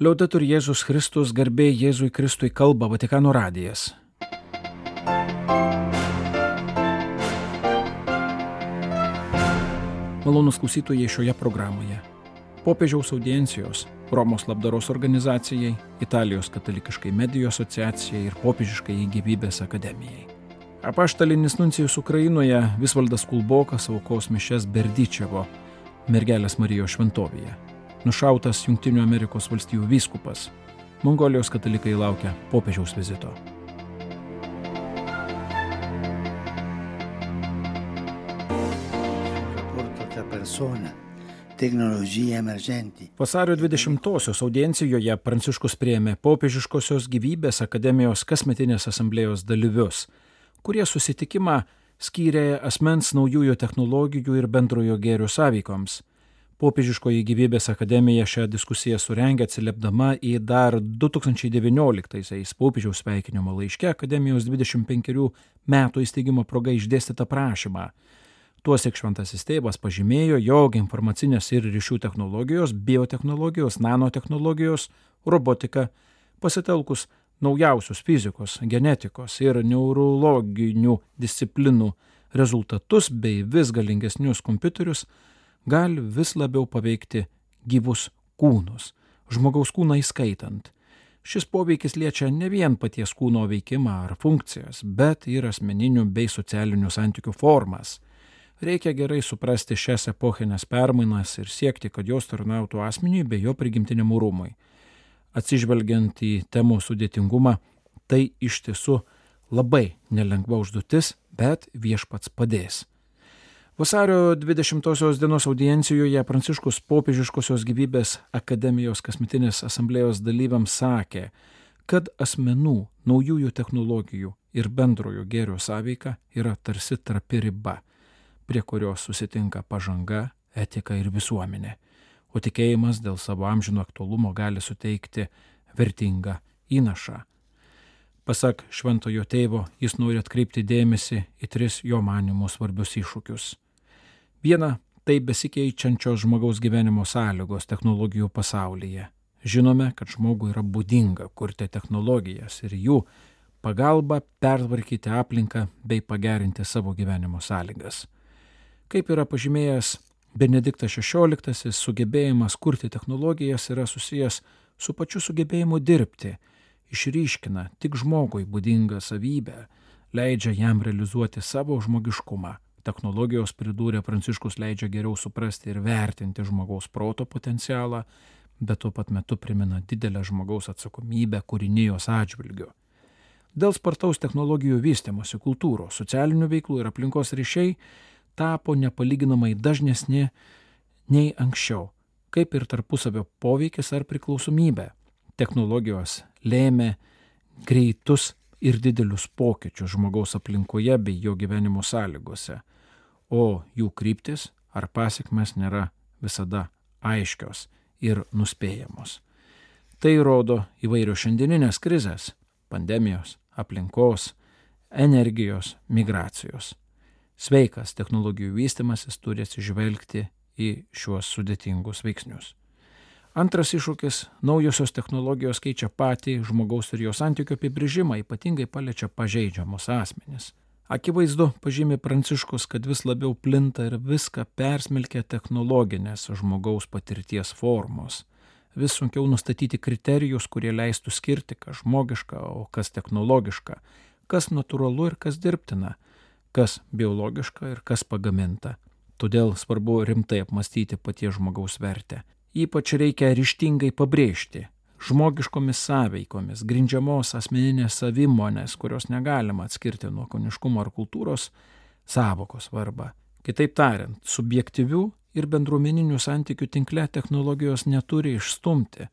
Liaudatur Jėzus Kristus garbė Jėzui Kristui kalba Vatikano radijas. Malonus klausytojai šioje programoje. Popiežiaus audiencijos, Romos labdaros organizacijai, Italijos katalikiškai medijų asociacijai ir popiežiškai gyvybės akademijai. Apaštalinis nuncijus Ukrainoje Visvaldas Kulbokas aukos mišes Berdyčevo, mergelės Marijos šventovėje. Nušautas Junktinių Amerikos valstijų vyskupas. Mongolijos katalikai laukia popiežiaus vizito. tecnologie emergenti. Vasario 20-osios audiencijoje Pranciškus prieėmė popiežiškosios gyvybės akademijos kasmetinės asamblėjos dalyvius, kurie susitikimą skyrė asmens naujųjų technologijų ir bendrojo gėrio sąveikoms. Popiežiškoji gyvybės akademija šią diskusiją surengė atsiliepdama į dar 2019-aisiais popiežiaus sveikinimo laiške akademijos 25 metų įsteigimo proga išdėstytą prašymą. Tuosik šventasis tėvas pažymėjo, jog informacinės ir ryšių technologijos, biotehnologijos, nanotehnologijos, robotika pasitelkus naujausius fizikos, genetikos ir neurologinių disciplinų rezultatus bei vis galingesnius kompiuterius gali vis labiau paveikti gyvus kūnus, žmogaus kūną įskaitant. Šis poveikis liečia ne vien paties kūno veikimą ar funkcijas, bet ir asmeninių bei socialinių santykių formas. Reikia gerai suprasti šias epochinės permainas ir siekti, kad jos tarnautų asmeniui bei jo prigimtiniam rūmui atsižvelgiant į temų sudėtingumą, tai iš tiesų labai nelengva užduotis, bet viešpats padės. Vasario 20 dienos audiencijoje Pranciškus popiežiškosios gyvybės akademijos kasmetinės asamblėjos dalyviams sakė, kad asmenų, naujųjų technologijų ir bendrojo gėrio sąveika yra tarsi trapi riba, prie kurios susitinka pažanga, etika ir visuomenė o tikėjimas dėl savo amžino aktualumo gali suteikti vertingą įnašą. Pasak šventojo tėvo, jis nori atkreipti dėmesį į tris jo manimų svarbius iššūkius. Viena - tai besikeičiančios žmogaus gyvenimo sąlygos technologijų pasaulyje. Žinome, kad žmogui yra būdinga kurti technologijas ir jų pagalba pertvarkyti aplinką bei pagerinti savo gyvenimo sąlygas. Kaip yra pažymėjęs Benediktas XVI sugebėjimas kurti technologijas yra susijęs su pačiu sugebėjimu dirbti, išryškina tik žmogui būdingą savybę, leidžia jam realizuoti savo žmogiškumą. Technologijos, pridūrė Pranciškus, leidžia geriau suprasti ir vertinti žmogaus proto potencialą, bet tuo pat metu primena didelę žmogaus atsakomybę kūrinijos atžvilgiu. Dėl spartaus technologijų vystimosi, kultūros, socialinių veiklų ir aplinkos ryšiai tapo nepalyginamai dažnesni nei anksčiau, kaip ir tarpusavio poveikis ar priklausomybė. Technologijos lėmė greitus ir didelius pokyčius žmogaus aplinkoje bei jo gyvenimo sąlygose, o jų kryptis ar pasiekmes nėra visada aiškios ir nuspėjamos. Tai rodo įvairios šiandieninės krizės - pandemijos, aplinkos, energijos, migracijos. Sveikas technologijų vystimasis turi atsižvelgti į šiuos sudėtingus veiksnius. Antras iššūkis - naujosios technologijos keičia patį žmogaus ir jo santykių apibrėžimą, ypatingai paliečia pažeidžiamus asmenis. Akivaizdu, pažymė Pranciškus, kad vis labiau plinta ir viską persmelkia technologinės žmogaus patirties formos. Vis sunkiau nustatyti kriterijus, kurie leistų skirti, kas žmogiška, o kas technologiška, kas natūralu ir kas dirbtina kas biologiška ir kas pagaminta. Todėl svarbu rimtai apmastyti paties žmogaus vertę. Ypač reikia ryštingai pabrėžti žmogiškomis sąveikomis, grindžiamos asmeninės savimonės, kurios negalima atskirti nuo koniškumo ar kultūros, savokos svarbą. Kitaip tariant, subjektyvių ir bendruomeninių santykių tinkle technologijos neturi išstumti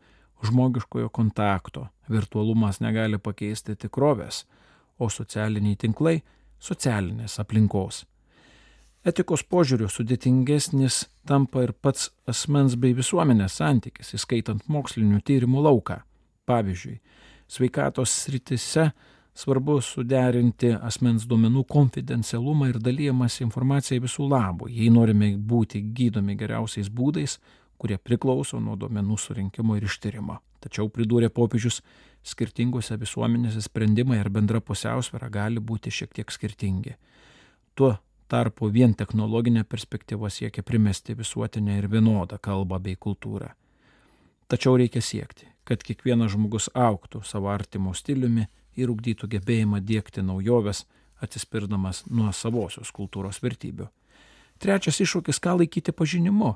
žmogiškojo kontakto, virtualumas negali pakeisti tikrovės, o socialiniai tinklai socialinės aplinkos. Etikos požiūriu sudėtingesnis tampa ir pats asmens bei visuomenės santykis, įskaitant mokslinių tyrimų lauką. Pavyzdžiui, sveikatos sritise svarbu suderinti asmens duomenų konfidencialumą ir dalyjamas informaciją visų labų, jei norime būti gydomi geriausiais būdais, kurie priklauso nuo duomenų surinkimo ir ištyrimo. Tačiau pridūrė popiežius, skirtingose visuomenėse sprendimai ir bendra pusiausvėra gali būti šiek tiek skirtingi. Tuo tarpu vien technologinė perspektyva siekia primesti visuotinę ir vienodą kalbą bei kultūrą. Tačiau reikia siekti, kad kiekvienas žmogus auktų savo artimo stiliumi ir ugdytų gebėjimą dėkti naujoves, atsispirdamas nuo savosios kultūros vertybių. Trečias iššūkis - ką laikyti pažinimu.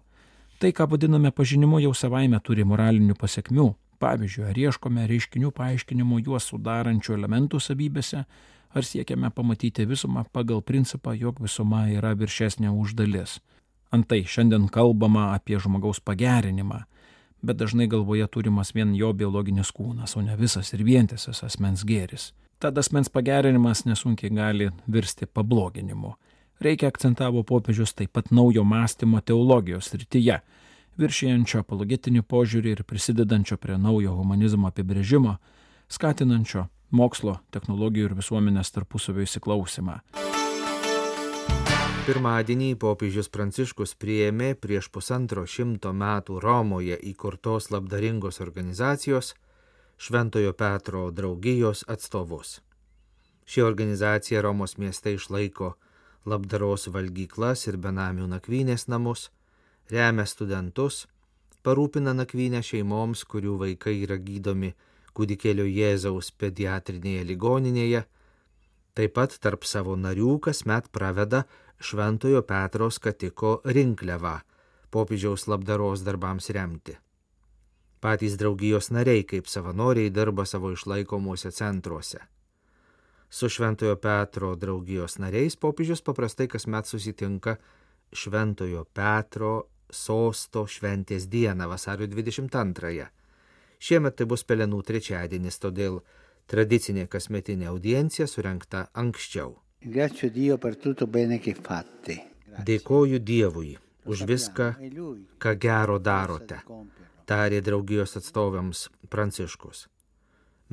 Tai, ką vadiname pažinimu, jau savaime turi moralinių pasiekmių. Pavyzdžiui, ar ieškome reiškinių paaiškinimų juos sudarančių elementų savybėse, ar siekiame pamatyti visumą pagal principą, jog visuma yra viršesnė už dalis. Antai šiandien kalbama apie žmogaus pagerinimą, bet dažnai galvoje turimas vien jo biologinis kūnas, o ne visas ir vientisas asmens gėris. Tad asmens pagerinimas nesunkiai gali virsti pabloginimu. Reikia akcentavo popiežius taip pat naujo mąstymo teologijos rytyje, viršijančio apologetinį požiūrį ir prisidedančio prie naujo humanizmo apibrėžimo, skatinančio mokslo, technologijų ir visuomenės tarpusavio įsiklausimą. Pirmadienį popiežius Pranciškus priėmė prieš pusantro šimto metų Romoje įkurtos labdaringos organizacijos Šventojo Petro draugijos atstovus. Ši organizacija Romos mieste išlaiko labdaros valgyklas ir benamių nakvynės namus, remia studentus, parūpina nakvynę šeimoms, kurių vaikai yra gydomi kūdikėlio Jėzaus pediatrinėje ligoninėje, taip pat tarp savo narių kasmet praveda Šventojo Petro skatiko rinkliavą popiežiaus labdaros darbams remti. Patys draugijos nariai kaip savanoriai dirba savo išlaikomuose centruose. Su Šventojo Petro draugijos nariais popiežius paprastai kasmet susitinka Šventojo Petro sosto šventės dieną vasario 22-ąją. Šiemet tai bus pelenų trečiadienis, todėl tradicinė kasmetinė audiencija surinkta anksčiau. Dėkoju Dievui už viską, ką gero darote, tarė draugijos atstovams Pranciškus.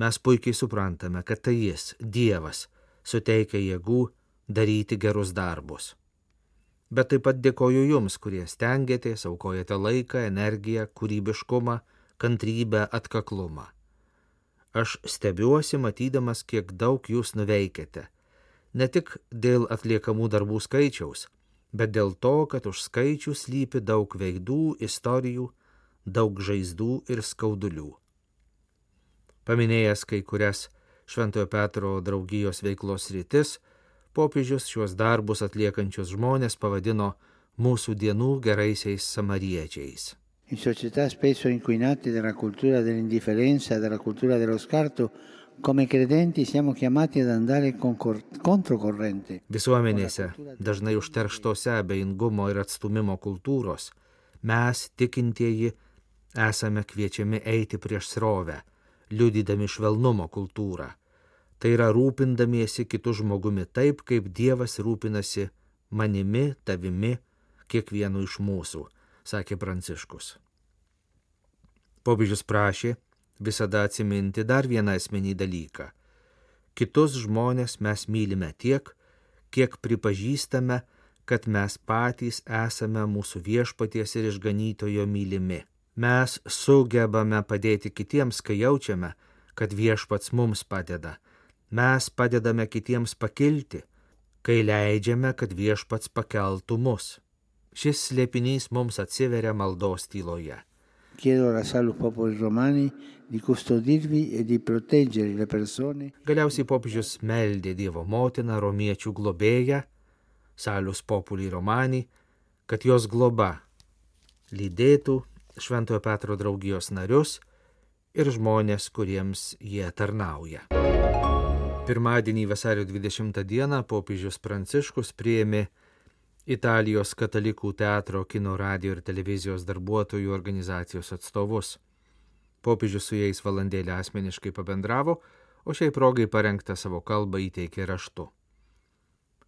Mes puikiai suprantame, kad tai Jis, Dievas, suteikia jėgų daryti gerus darbus. Bet taip pat dėkoju Jums, kurie stengiatės, aukojate laiką, energiją, kūrybiškumą, kantrybę, atkaklumą. Aš stebiuosi matydamas, kiek daug Jūs nuveikėte. Ne tik dėl atliekamų darbų skaičiaus, bet dėl to, kad už skaičių slypi daug veidų, istorijų, daug žaizdų ir skaudulių. Paminėjęs kai kurias Šventojo Petro draugijos veiklos rytis, popiežius šiuos darbus atliekančius žmonės pavadino mūsų dienų geraisiais samariečiais. In società spesso inquinate dalla cultura dell'indifferenza, dalla cultura dello scarto, come credenti siamo chiamati ad andare controcorrente. Visuomenėse, dažnai užterštose abejingumo ir atstumimo kultūros, mes, tikintieji, esame kviečiami eiti prieš srovę, liudydami švelnumo kultūrą. Tai yra rūpindamiesi kitų žmogumi taip, kaip Dievas rūpinasi manimi, tavimi, kiekvienu iš mūsų, sakė Pranciškus. Popiežius prašė visada atsiminti dar vieną esmenį dalyką. Kitus žmonės mes mylime tiek, kiek pripažįstame, kad mes patys esame mūsų viešpaties ir išganytojo mylimi. Mes sugebame padėti kitiems, kai jaučiame, kad viešpats mums padeda Mes padedame kitiems pakilti, kai leidžiame, kad viešpats pakeltų mus. Šis slėpinys mums atsiveria maldos tyloje. E. Galiausiai popiežius meldė Dievo motiną, romiečių globėją, Salus Popoli Romani, kad jos globa lydėtų Šventojo Petro draugijos narius ir žmonės, kuriems jie tarnauja. Pirmadienį vasario 20 dieną popiežius Pranciškus priėmė Italijos katalikų teatro, kino, radio ir televizijos darbuotojų organizacijos atstovus. Popiežius su jais valandėlę asmeniškai pabendravo, o šiai progai parengtą savo kalbą įteikė raštu.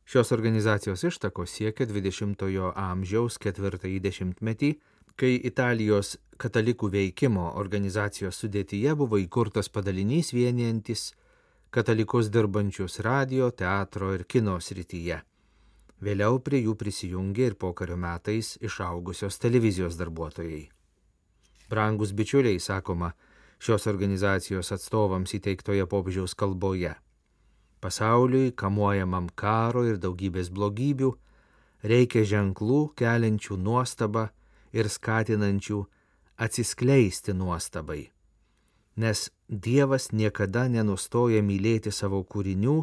Šios organizacijos ištakos siekia 20-ojo amžiaus ketvirtąjį dešimtmetį, kai Italijos katalikų veikimo organizacijos sudėtyje buvo įkurtas padalinys vienijantis katalikus dirbančius radio, teatro ir kino srityje. Vėliau prie jų prisijungė ir pokario metais išaugusios televizijos darbuotojai. Brangus bičiuliai, sakoma, šios organizacijos atstovams įteiktoje popiežiaus kalboje. Pasauliui, kamuojamam karo ir daugybės blogybių, reikia ženklų keliančių nuostabą ir skatinančių atsiskleisti nuostabai. Nes Dievas niekada nenustoja mylėti savo kūrinių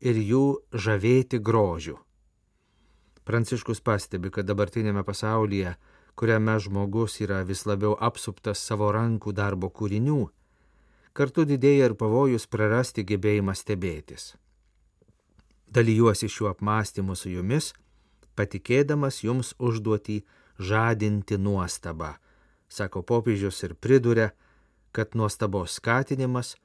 ir jų žavėti grožiu. Pranciškus pastebi, kad dabartinėme pasaulyje, kuriame žmogus yra vis labiau apsuptas savo rankų darbo kūrinių, kartu didėja ir pavojus prarasti gebėjimą stebėtis. Dalyjuosi šiuo apmąstymu su jumis, patikėdamas jums užduoti žadinti nuostabą, sako popiežius ir priduria, kad nuostabos skatinimas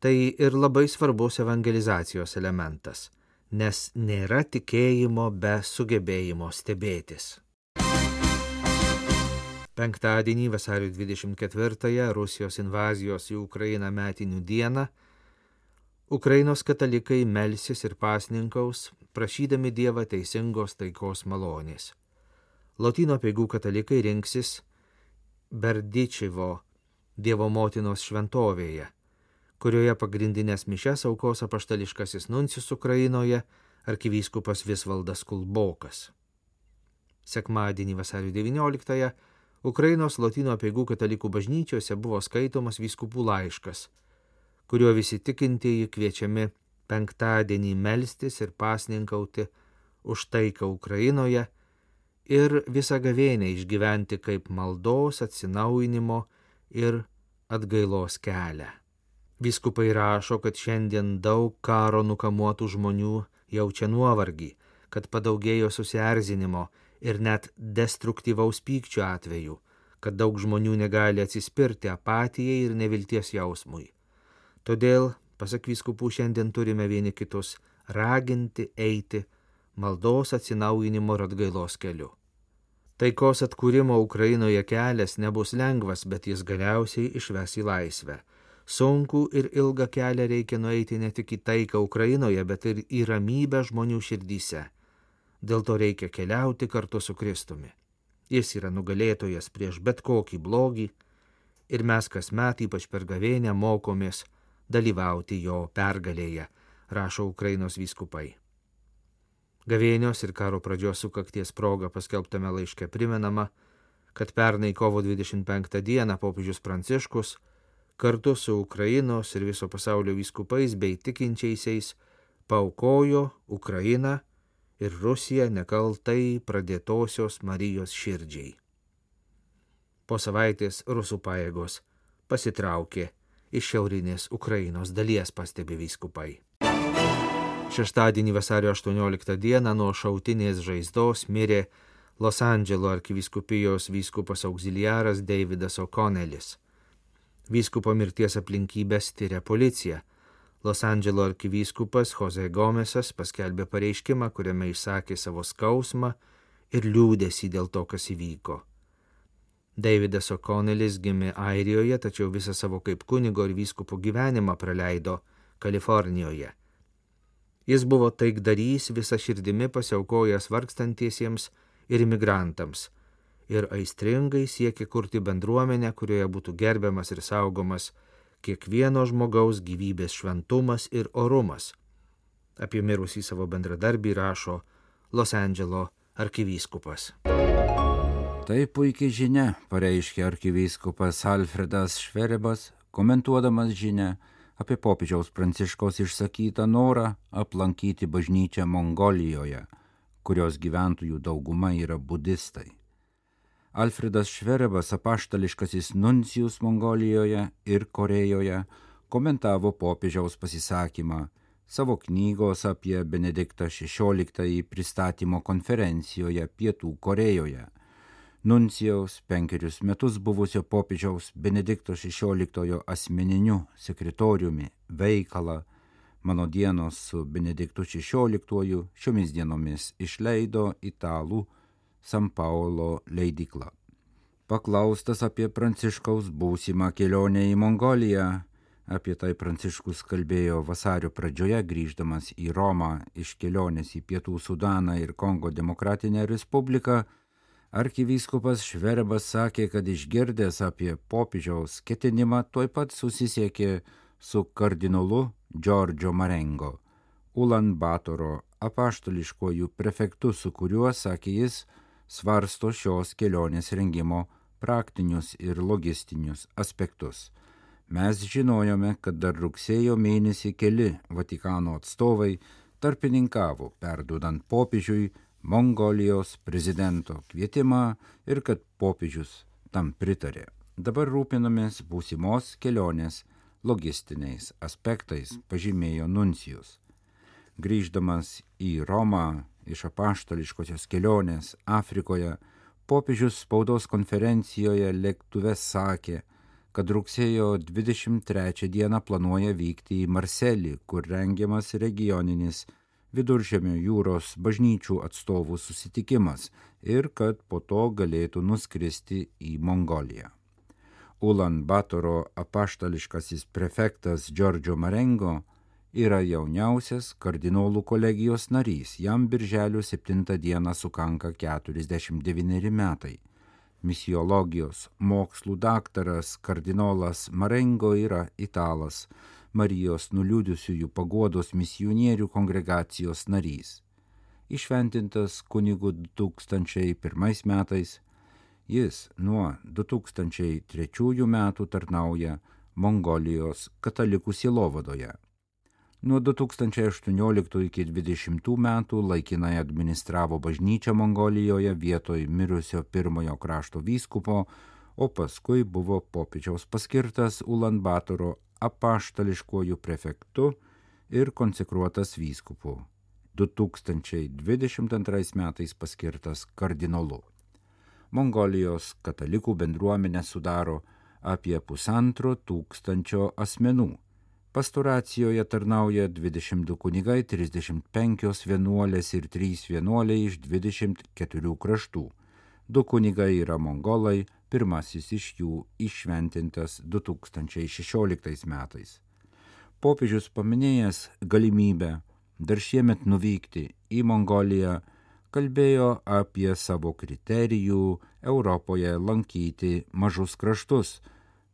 tai ir labai svarbus evangelizacijos elementas, nes nėra tikėjimo be sugebėjimo stebėtis. Penktadienį vasario 24-ąją Rusijos invazijos į Ukrainą metinių dieną Ukrainos katalikai melsis ir pasninkaus, prašydami Dievą teisingos taikos malonės. Lotino peigų katalikai rinksis Berdičivo Dievo motinos šventovėje, kurioje pagrindinės mišes aukos apaštališkasis nuncijus Ukrainoje arkivyskupas Visvaldas Kulbokas. Sekmadienį vasario 19-ąją Ukrainos Lotino peigų katalikų bažnyčiose buvo skaitomas vyskupų laiškas kuriuo visi tikintieji kviečiami penktadienį melstis ir pasninkauti už taiką Ukrainoje ir visą gavėnę išgyventi kaip maldos, atsinaujinimo ir atgailos kelią. Viskupai rašo, kad šiandien daug karo nukamuotų žmonių jaučia nuovargį, kad padaugėjo susierzinimo ir net destruktyvaus pykčio atveju, kad daug žmonių negali atsispirti apatijai ir nevilties jausmui. Todėl, pasak vyskupų, šiandien turime vieni kitus raginti eiti maldos atsinaujinimo ir atgailos keliu. Taikos atkūrimo Ukrainoje kelias nebus lengvas, bet jis galiausiai išves į laisvę. Sunku ir ilgą kelią reikia nueiti ne tik į taiką Ukrainoje, bet ir į ramybę žmonių širdyse. Dėl to reikia keliauti kartu su Kristumi. Jis yra nugalėtojas prieš bet kokį blogį ir mes kasmet, ypač per gavėnę, mokomės dalyvauti jo pergalėje, rašo Ukrainos vyskupai. Gavėnios ir karo pradžios sukakties proga paskelbtame laiške primenama, kad pernai kovo 25 dieną popiežius Pranciškus kartu su Ukrainos ir viso pasaulio vyskupais bei tikinčiaisiais paukojo Ukrainą ir Rusiją nekaltai pradėtosios Marijos širdžiai. Po savaitės rusų pajėgos pasitraukė iš šiaurinės Ukrainos dalies, pastebi vyskupai. Šeštadienį vasario 18 dieną nuo šautinės žaizdos mirė Los Andželo arkiviskupijos vyskupas auxiliaras Davidas O'Connellis. Vyskupo mirties aplinkybės tyria policija. Los Andželo arkivyskupas Jose Gomesas paskelbė pareiškimą, kuriame išsakė savo skausmą ir liūdėsi dėl to, kas įvyko. Davidas O'Connellis gimė Airijoje, tačiau visą savo kaip kunigo ir vyskupo gyvenimą praleido Kalifornijoje. Jis buvo taikdarys visą širdimi pasiaukojęs vargstantiesiems ir imigrantams ir aistringai siekė kurti bendruomenę, kurioje būtų gerbiamas ir saugomas kiekvieno žmogaus gyvybės šventumas ir orumas. Apie mirusį savo bendradarbį rašo Los Andželo arkivyskupas. Tai puikiai žinia, pareiškė arkivyskupas Alfredas Šverebas, komentuodamas žinę apie popiežiaus pranciškos išsakytą norą aplankyti bažnyčią Mongolijoje, kurios gyventojų dauguma yra budistai. Alfredas Šverebas, apaštališkasis nuncijus Mongolijoje ir Korejoje, komentavo popiežiaus pasisakymą savo knygos apie Benediktą XVI pristatymo konferencijoje Pietų Korejoje. Nuncijaus penkerius metus buvusio popiežiaus Benedikto XVI asmeniniu sekretoriumi veikalą Mano dienos su Benediktu XVI šiomis dienomis išleido italų San Paulo leidikla. Paklaustas apie Pranciškaus būsimą kelionę į Mongoliją, apie tai Pranciškus kalbėjo vasario pradžioje grįždamas į Romą iš kelionės į Pietų Sudaną ir Kongo Demokratinę Respubliką, Arkivyskupas Šverebas sakė, kad išgirdęs apie popiežiaus ketinimą tuoj pat susisiekė su kardinolu Džordžio Marengo, Ulan Batoro apaštališkojų prefektu, su kuriuo, sakė jis, svarsto šios kelionės rengimo praktinius ir logistinius aspektus. Mes žinojome, kad dar rugsėjo mėnesį keli Vatikano atstovai tarpininkavo, perdudant popiežiui Mongolijos prezidento kvietimą ir kad popiežius tam pritarė. Dabar rūpinamės būsimos kelionės logistiniais aspektais, pažymėjo Nuncijus. Grįždamas į Romą iš apaštališkosios kelionės Afrikoje, popiežius spaudos konferencijoje lėktuve sakė, kad rugsėjo 23 dieną planuoja vykti į Marselį, kur rengiamas regioninis viduržėmio jūros bažnyčių atstovų susitikimas ir kad po to galėtų nuskristi į Mongoliją. Ulan Batoro apaštališkasis prefektas Džordžio Marengo yra jauniausias kardinolų kolegijos narys, jam birželio 7 dieną sukanka 49 metai. Misiologijos mokslų daktaras kardinolas Marengo yra italas, Marijos nuliūdusiųjų pagodos misionierių kongregacijos narys. Išventintas kunigu 2001 metais, jis nuo 2003 metų tarnauja Mongolijos katalikų silovadoje. Nuo 2018 iki 2020 metų laikinai administravo bažnyčią Mongolijoje vietoj mirusio pirmojo krašto vyskupo, o paskui buvo popiežiaus paskirtas Ulanbatoro apaštališkojų prefektu ir konsekruotas vyskupu. 2022 metais paskirtas kardinolu. Mongolijos katalikų bendruomenė sudaro apie pusantro tūkstančio asmenų Pastoracijoje tarnauja 22 kunigai, 35 vienuolės ir 3 vienuoliai iš 24 kraštų. Du kunigai yra mongolai, pirmasis iš jų išventintas 2016 metais. Popiežius paminėjęs galimybę dar šiemet nuvykti į Mongoliją, kalbėjo apie savo kriterijų Europoje lankyti mažus kraštus.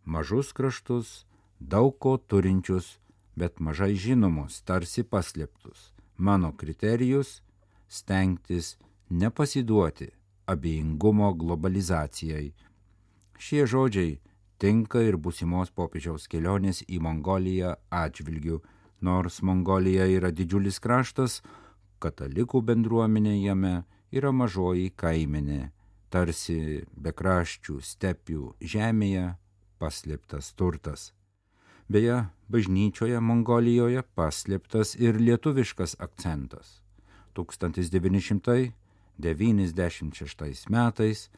Mažus kraštus daug ko turinčius, bet mažai žinomus, tarsi paslėptus. Mano kriterijus - stengtis nepasiduoti abejingumo globalizacijai. Šie žodžiai tinka ir būsimos popiežiaus kelionės į Mongoliją atžvilgių, nors Mongolija yra didžiulis kraštas, katalikų bendruomenė jame yra mažoji kaiminė, tarsi bekraščių stepių žemėje paslėptas turtas. Beje, bažnyčioje Mongolijoje paslėptas ir lietuviškas akcentas. 1996 metais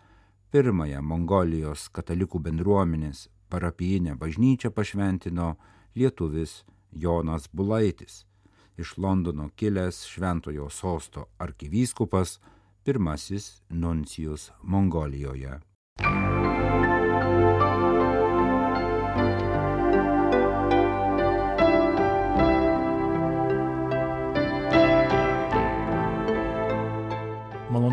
pirmąją Mongolijos katalikų bendruomenės parapijinę bažnyčią pašventino lietuvis Jonas Bulaitis, iš Londono kilęs šventojo sosto arkivyskupas, pirmasis nuncijus Mongolijoje.